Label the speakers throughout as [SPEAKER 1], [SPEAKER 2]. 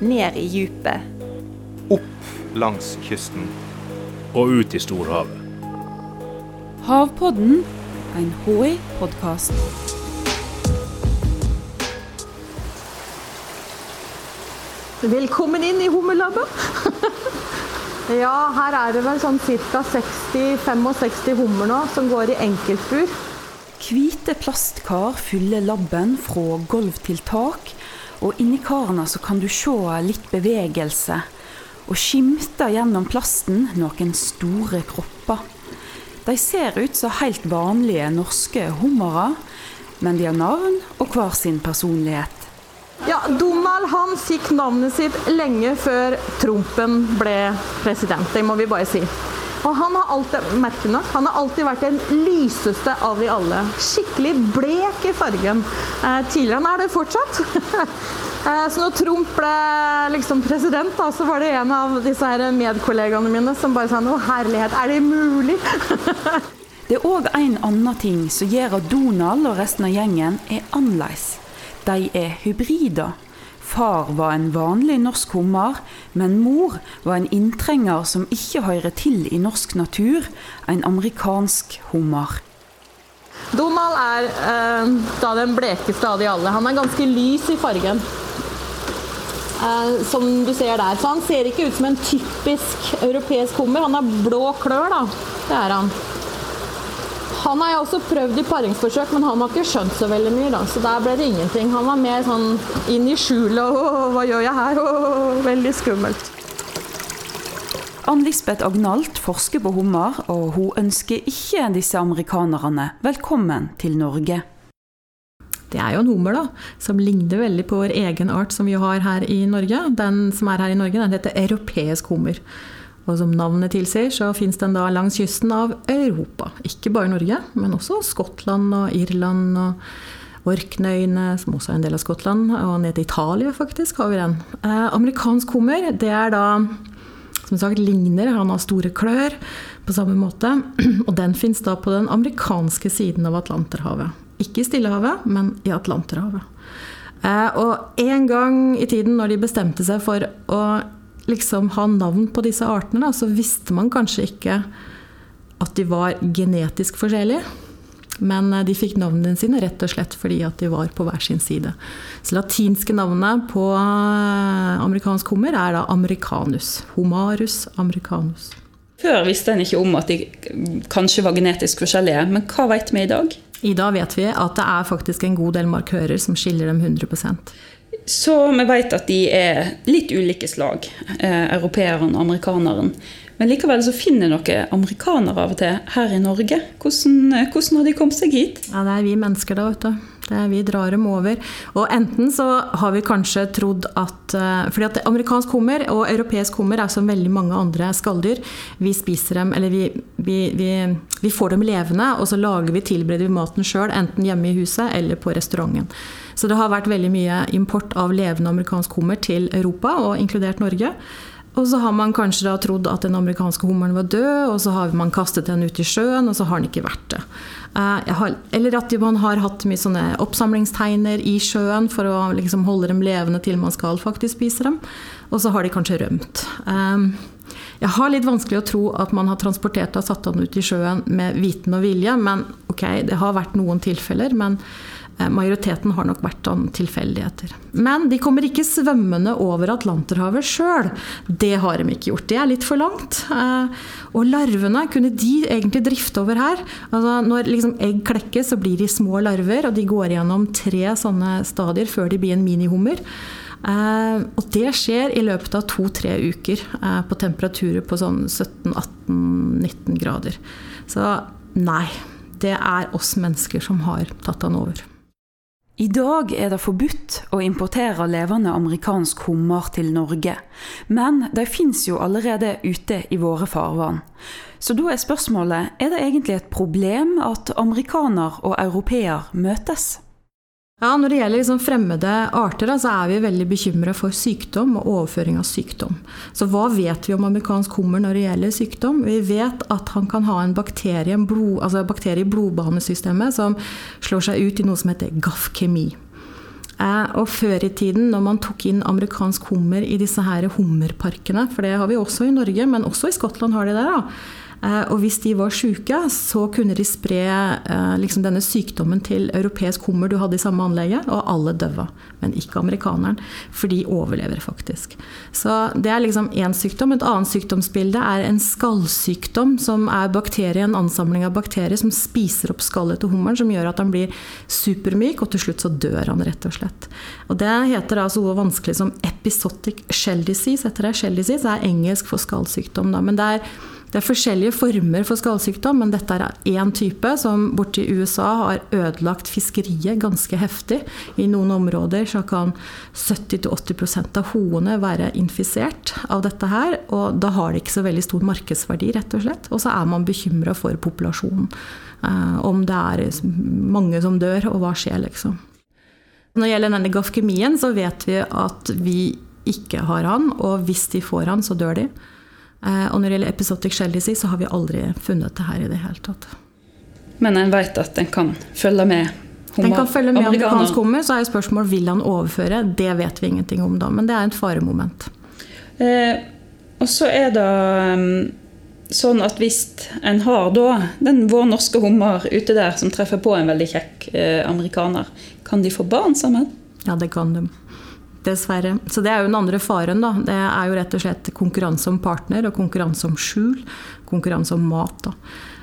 [SPEAKER 1] ned i djupet.
[SPEAKER 2] Opp langs kysten.
[SPEAKER 3] Og ut i storhavet.
[SPEAKER 4] Havpodden, en HI-podkast.
[SPEAKER 5] Velkommen inn i hummerlabbet. ja, her er det vel sånn ca. 60-65 hummer nå som går i enkeltbur.
[SPEAKER 4] Hvite plastkar fyller labben fra gulv til tak, og inni karene så kan du se litt bevegelse. Og skimte gjennom plasten noen store kropper. De ser ut som helt vanlige norske hummere, men de har navn og hver sin personlighet.
[SPEAKER 5] Ja, Donald han fikk navnet sitt lenge før Trumpen ble president. Det må vi bare si. Og han har alltid, merkelig nok, han har alltid vært den lyseste av de alle. Skikkelig blek i fargen. Eh, tidligere han er det fortsatt. eh, så når Trump ble liksom president, da, så var det en av disse her medkollegaene mine som bare sa Å, herlighet, er det mulig?
[SPEAKER 4] det er òg en annen ting som gjør at Donald og resten av gjengen er annerledes. De er hybrider. Far var en vanlig norsk hummer, men mor var en inntrenger som ikke hører til i norsk natur, en amerikansk hummer.
[SPEAKER 5] Donald er eh, da den blekeste av de alle. Han er ganske lys i fargen. Eh, som du ser der. Så han ser ikke ut som en typisk europeisk hummer. Han har blå klør, da. Det er han. Han har jeg også prøvd i paringsforsøk, men han har ikke skjønt så veldig mye. da, Så der ble det ingenting. Han var mer sånn inn i skjulet og hva gjør jeg her? Og veldig skummelt.
[SPEAKER 4] Ann Lisbeth Agnalt forsker på hummer, og hun ønsker ikke disse amerikanerne velkommen til Norge.
[SPEAKER 6] Det er jo en hummer da, som ligner veldig på vår egen art som vi har her i Norge. Den som er her i Norge, den heter europeisk hummer. Og som navnet tilsier, så fins den da langs kysten av Europa. Ikke bare Norge, men også Skottland og Irland og Orknøyene, som også er en del av Skottland, og ned til Italia, faktisk, har vi den. Eh, amerikansk hummer, det er da som sagt ligner, han har store klør på samme måte. Og den fins da på den amerikanske siden av Atlanterhavet. Ikke i Stillehavet, men i Atlanterhavet. Eh, og en gang i tiden, når de bestemte seg for å liksom ha navn på disse artene, da, så visste man kanskje ikke at de var genetisk forskjellige. Men de fikk navnene sine rett og slett fordi at de var på hver sin side. Så latinske navnet på amerikansk hummer er da americanus. Homarus americanus.
[SPEAKER 7] Før visste en ikke om at de kanskje var genetisk forskjellige, men hva vet vi i dag?
[SPEAKER 6] I dag vet vi at det er faktisk en god del markører som skiller dem 100
[SPEAKER 7] Så vi vet at de er litt ulike slag, eh, europeeren og amerikaneren. Men likevel så finner dere amerikanere av og til her i Norge. Hvordan, hvordan har de kommet seg hit?
[SPEAKER 6] Ja, Det er vi mennesker, da. vet du. Det er vi drar dem over. Og enten så har vi kanskje trodd at fordi at amerikansk hummer og europeisk hummer er som veldig mange andre skalldyr. Vi spiser dem, eller vi, vi, vi, vi får dem levende, og så lager vi, tilbereder vi maten sjøl, enten hjemme i huset eller på restauranten. Så det har vært veldig mye import av levende amerikansk hummer til Europa, og inkludert Norge. Og så har man kanskje da trodd at den amerikanske hummeren var død, og så har man kastet den ut i sjøen, og så har den ikke vært det. Har, eller at man har hatt mye sånne oppsamlingsteiner i sjøen for å liksom holde dem levende til man skal faktisk spise dem. Og så har de kanskje rømt. Jeg har litt vanskelig å tro at man har transportert og satt den ut i sjøen med viten og vilje, men ok, det har vært noen tilfeller. men Majoriteten har nok vært an tilfeldigheter. Men de kommer ikke svømmende over Atlanterhavet sjøl. Det har de ikke gjort. Det er litt for langt. Og larvene, kunne de egentlig drifte over her? Altså, når liksom egg klekkes, så blir de små larver, og de går gjennom tre sånne stadier før de blir en minihummer. Og det skjer i løpet av to-tre uker på temperaturer på sånn 17-18-19 grader. Så nei. Det er oss mennesker som har tatt den over.
[SPEAKER 4] I dag er det forbudt å importere levende amerikansk hummer til Norge, men de fins jo allerede ute i våre farvann. Så da er spørsmålet er det egentlig et problem at amerikaner og europeer møtes?
[SPEAKER 6] Ja, Når det gjelder liksom fremmede arter, så er vi veldig bekymra for sykdom og overføring av sykdom. Så hva vet vi om amerikansk hummer når det gjelder sykdom? Vi vet at han kan ha en bakterie, en blod, altså bakterie i blodbanesystemet som slår seg ut i noe som heter gaffkemi. Eh, og før i tiden, når man tok inn amerikansk hummer i disse her hummerparkene, for det har vi også i Norge, men også i Skottland har de det, da, og hvis de var syke, så kunne de spre eh, liksom denne sykdommen til europeisk hummer du hadde i samme anlegget, og alle døde. Men ikke amerikaneren, for de overlever faktisk. Så det er liksom én sykdom. Et annet sykdomsbilde er en skallsykdom, som er bakterie, en ansamling av bakterier som spiser opp skallet til hummeren, som gjør at han blir supermyk, og til slutt så dør han, rett og slett. Og det heter altså noe vanskelig som episotic shell disease. Etter det, shell disease er engelsk for skallsykdom, da. Men det er det er forskjellige former for skallsykdom, men dette er én type som borti USA har ødelagt fiskeriet ganske heftig. I noen områder så kan 70-80% av hoene være infisert av dette her. Og da har det ikke så veldig stor markedsverdi, rett og slett. Og så er man bekymra for populasjonen. Eh, om det er mange som dør, og hva skjer, liksom. Når det gjelder denne gafkemien, så vet vi at vi ikke har han, og hvis de får han, så dør de. Eh, og når det gjelder episodic shell disease, så har vi aldri funnet det her i det hele tatt.
[SPEAKER 7] Men en vet at en kan følge med
[SPEAKER 6] den kan følge med amerikansk hummer, så er jo spørsmålet vil han overføre. Det vet vi ingenting om da, men det er et faremoment.
[SPEAKER 7] Eh, og så er det um, sånn at hvis en har da den vår norske hummer ute der som treffer på en veldig kjekk eh, amerikaner, kan de få barn sammen?
[SPEAKER 6] Ja, det kan de. Dessverre. Så det er jo den andre faren. da. Det er jo rett og slett konkurranse om partner og konkurranse om skjul. Konkurranse om mat. da.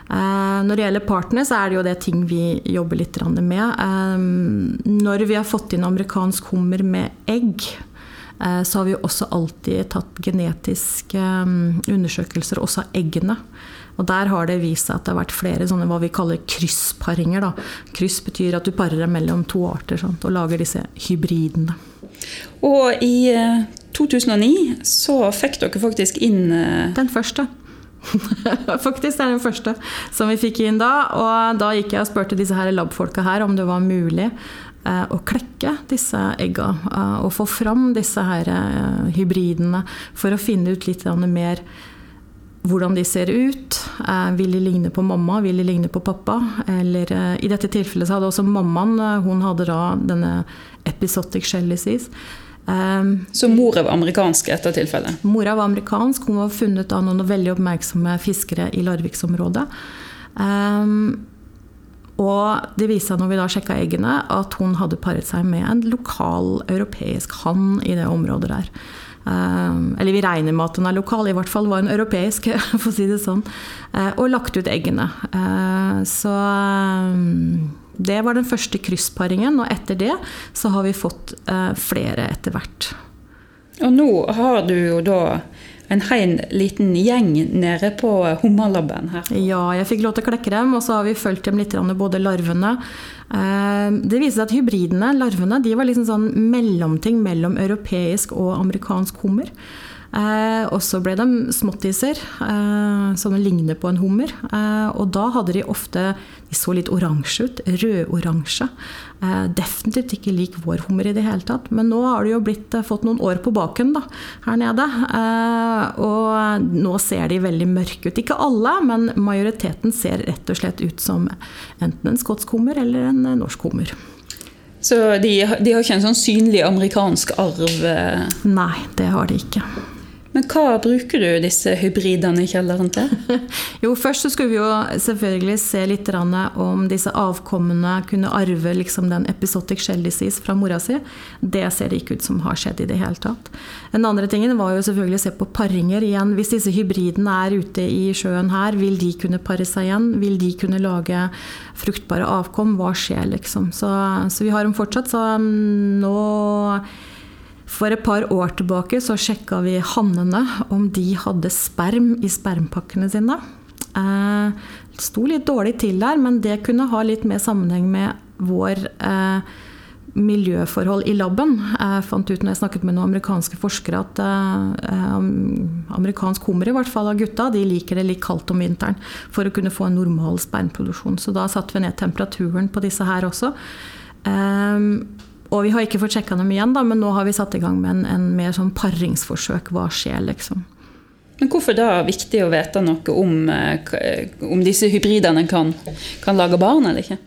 [SPEAKER 6] Eh, når det gjelder partner, så er det jo det ting vi jobber litt med. Eh, når vi har fått inn amerikansk hummer med egg, eh, så har vi jo også alltid tatt genetiske undersøkelser også av eggene. Og der har det vist seg at det har vært flere sånne hva vi kaller kryssparinger. Da. Kryss betyr at du parer deg mellom to arter sant, og lager disse hybridene.
[SPEAKER 7] Og i 2009 eh, så fikk dere faktisk inn eh,
[SPEAKER 6] Den første. faktisk er den første som vi fikk inn da. Og da gikk jeg og spurte disse her labfolka her om det var mulig eh, å klekke disse egga. Og få fram disse her hybridene for å finne ut litt mer hvordan de ser ut. Vil de ligne på mamma, vil de ligne på pappa? Eller i dette tilfellet så hadde også mammaen hun hadde da denne episotic shell disease.
[SPEAKER 7] Um, så mora var amerikansk i dette tilfellet?
[SPEAKER 6] Mora var amerikansk. Hun var funnet av noen veldig oppmerksomme fiskere i Larviksområdet. Um, og det viste seg når vi da sjekka eggene, at hun hadde paret seg med en lokal europeisk hann i det området der. Um, eller vi regner med at hun er lokal, i hvert fall var hun europeisk, for å si det sånn. Uh, og lagt ut eggene. Uh, så um, det var den første kryssparingen, og etter det så har vi fått eh, flere etter hvert.
[SPEAKER 7] Og nå har du jo da en hel liten gjeng nede på hummerlabben her.
[SPEAKER 6] Ja, jeg fikk lov til å klekke dem, og så har vi fulgt dem litt, både larvene. Eh, det viser seg at hybridene, larvene, de var liksom sånn mellomting mellom europeisk og amerikansk hummer. Eh, og så ble de småttiser, eh, som ligner på en hummer. Eh, og da hadde de ofte De så litt oransje ut. Rødoransje. Eh, definitivt ikke lik vår hummer i det hele tatt. Men nå har de jo blitt, eh, fått noen år på baken da, her nede. Eh, og nå ser de veldig mørke ut. Ikke alle, men majoriteten ser rett og slett ut som enten en skotsk hummer eller en norsk hummer.
[SPEAKER 7] Så de, de har ikke en sånn synlig amerikansk arv?
[SPEAKER 6] Nei, det har de ikke.
[SPEAKER 7] Men hva bruker du disse hybridene i kjelleren til?
[SPEAKER 6] jo, Først så skulle vi jo selvfølgelig se litt om disse avkommene kunne arve liksom den episotic shell fra mora si. Det ser det ikke ut som har skjedd i det hele tatt. Den andre tingen var jo selvfølgelig å se på paringer igjen. Hvis disse hybridene er ute i sjøen her, vil de kunne pare seg igjen? Vil de kunne lage fruktbare avkom? Hva skjer, liksom? Så, så vi har dem fortsatt. Så nå for et par år tilbake så sjekka vi hannene om de hadde sperm i spermpakkene sine. Eh, sto litt dårlig til der, men det kunne ha litt mer sammenheng med vår eh, miljøforhold i laben. Jeg fant ut når jeg snakket med noen amerikanske forskere at eh, amerikansk hummer, i hvert fall av gutta, de liker det litt kaldt om vinteren for å kunne få en normal spermproduksjon. Så da satte vi ned temperaturen på disse her også. Eh, og vi har ikke fått sjekka dem igjen, da, men nå har vi satt i gang med en, en mer sånn paringsforsøk. Hva skjer, liksom.
[SPEAKER 7] Men hvorfor da viktig å vite noe om, eh, om disse hybridene kan, kan lage barn eller ikke?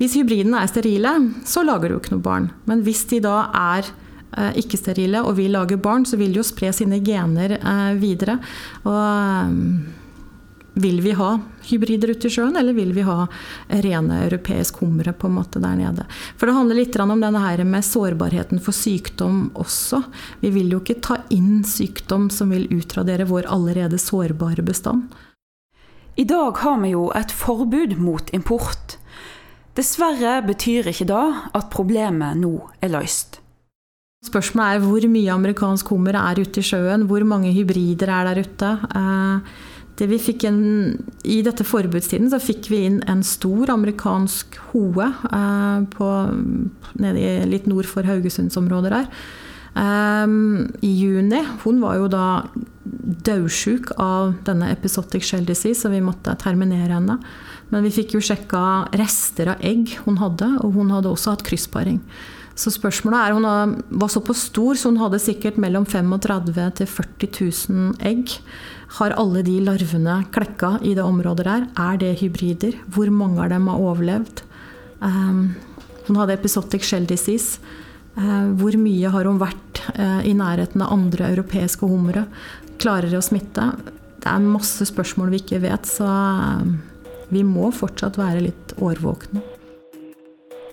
[SPEAKER 6] Hvis hybridene er sterile, så lager de jo ikke noe barn. Men hvis de da er eh, ikke-sterile og vil lage barn, så vil de jo spre sine gener eh, videre. Og eh, vil vi ha hybrider ute i sjøen, eller vil vi ha rene europeisk humre på en måte der nede? For det handler litt om denne her med sårbarheten for sykdom også. Vi vil jo ikke ta inn sykdom som vil utradere vår allerede sårbare bestand.
[SPEAKER 4] I dag har vi jo et forbud mot import. Dessverre betyr ikke da at problemet nå er løst.
[SPEAKER 6] Spørsmålet er hvor mye amerikansk hummer er ute i sjøen, hvor mange hybrider er der ute. Eh, det vi fikk en, I dette forbudstiden så fikk vi inn en stor amerikansk hoe eh, på, nede litt nord for Haugesundsområdet der. Eh, I juni. Hun var jo da daudsjuk av denne episotic shell disease, så vi måtte terminere henne. Men vi fikk jo sjekka rester av egg hun hadde, og hun hadde også hatt kryssparing. Så spørsmålet er, Hun var såpass stor, så hun hadde sikkert mellom 35 000 til 40 000 egg. Har alle de larvene klekka i det området der? Er det hybrider? Hvor mange av dem har overlevd? Um, hun hadde episotic shell disease. Uh, hvor mye har hun vært uh, i nærheten av andre europeiske hummere? Klarer de å smitte? Det er masse spørsmål vi ikke vet, så uh, vi må fortsatt være litt årvåkne.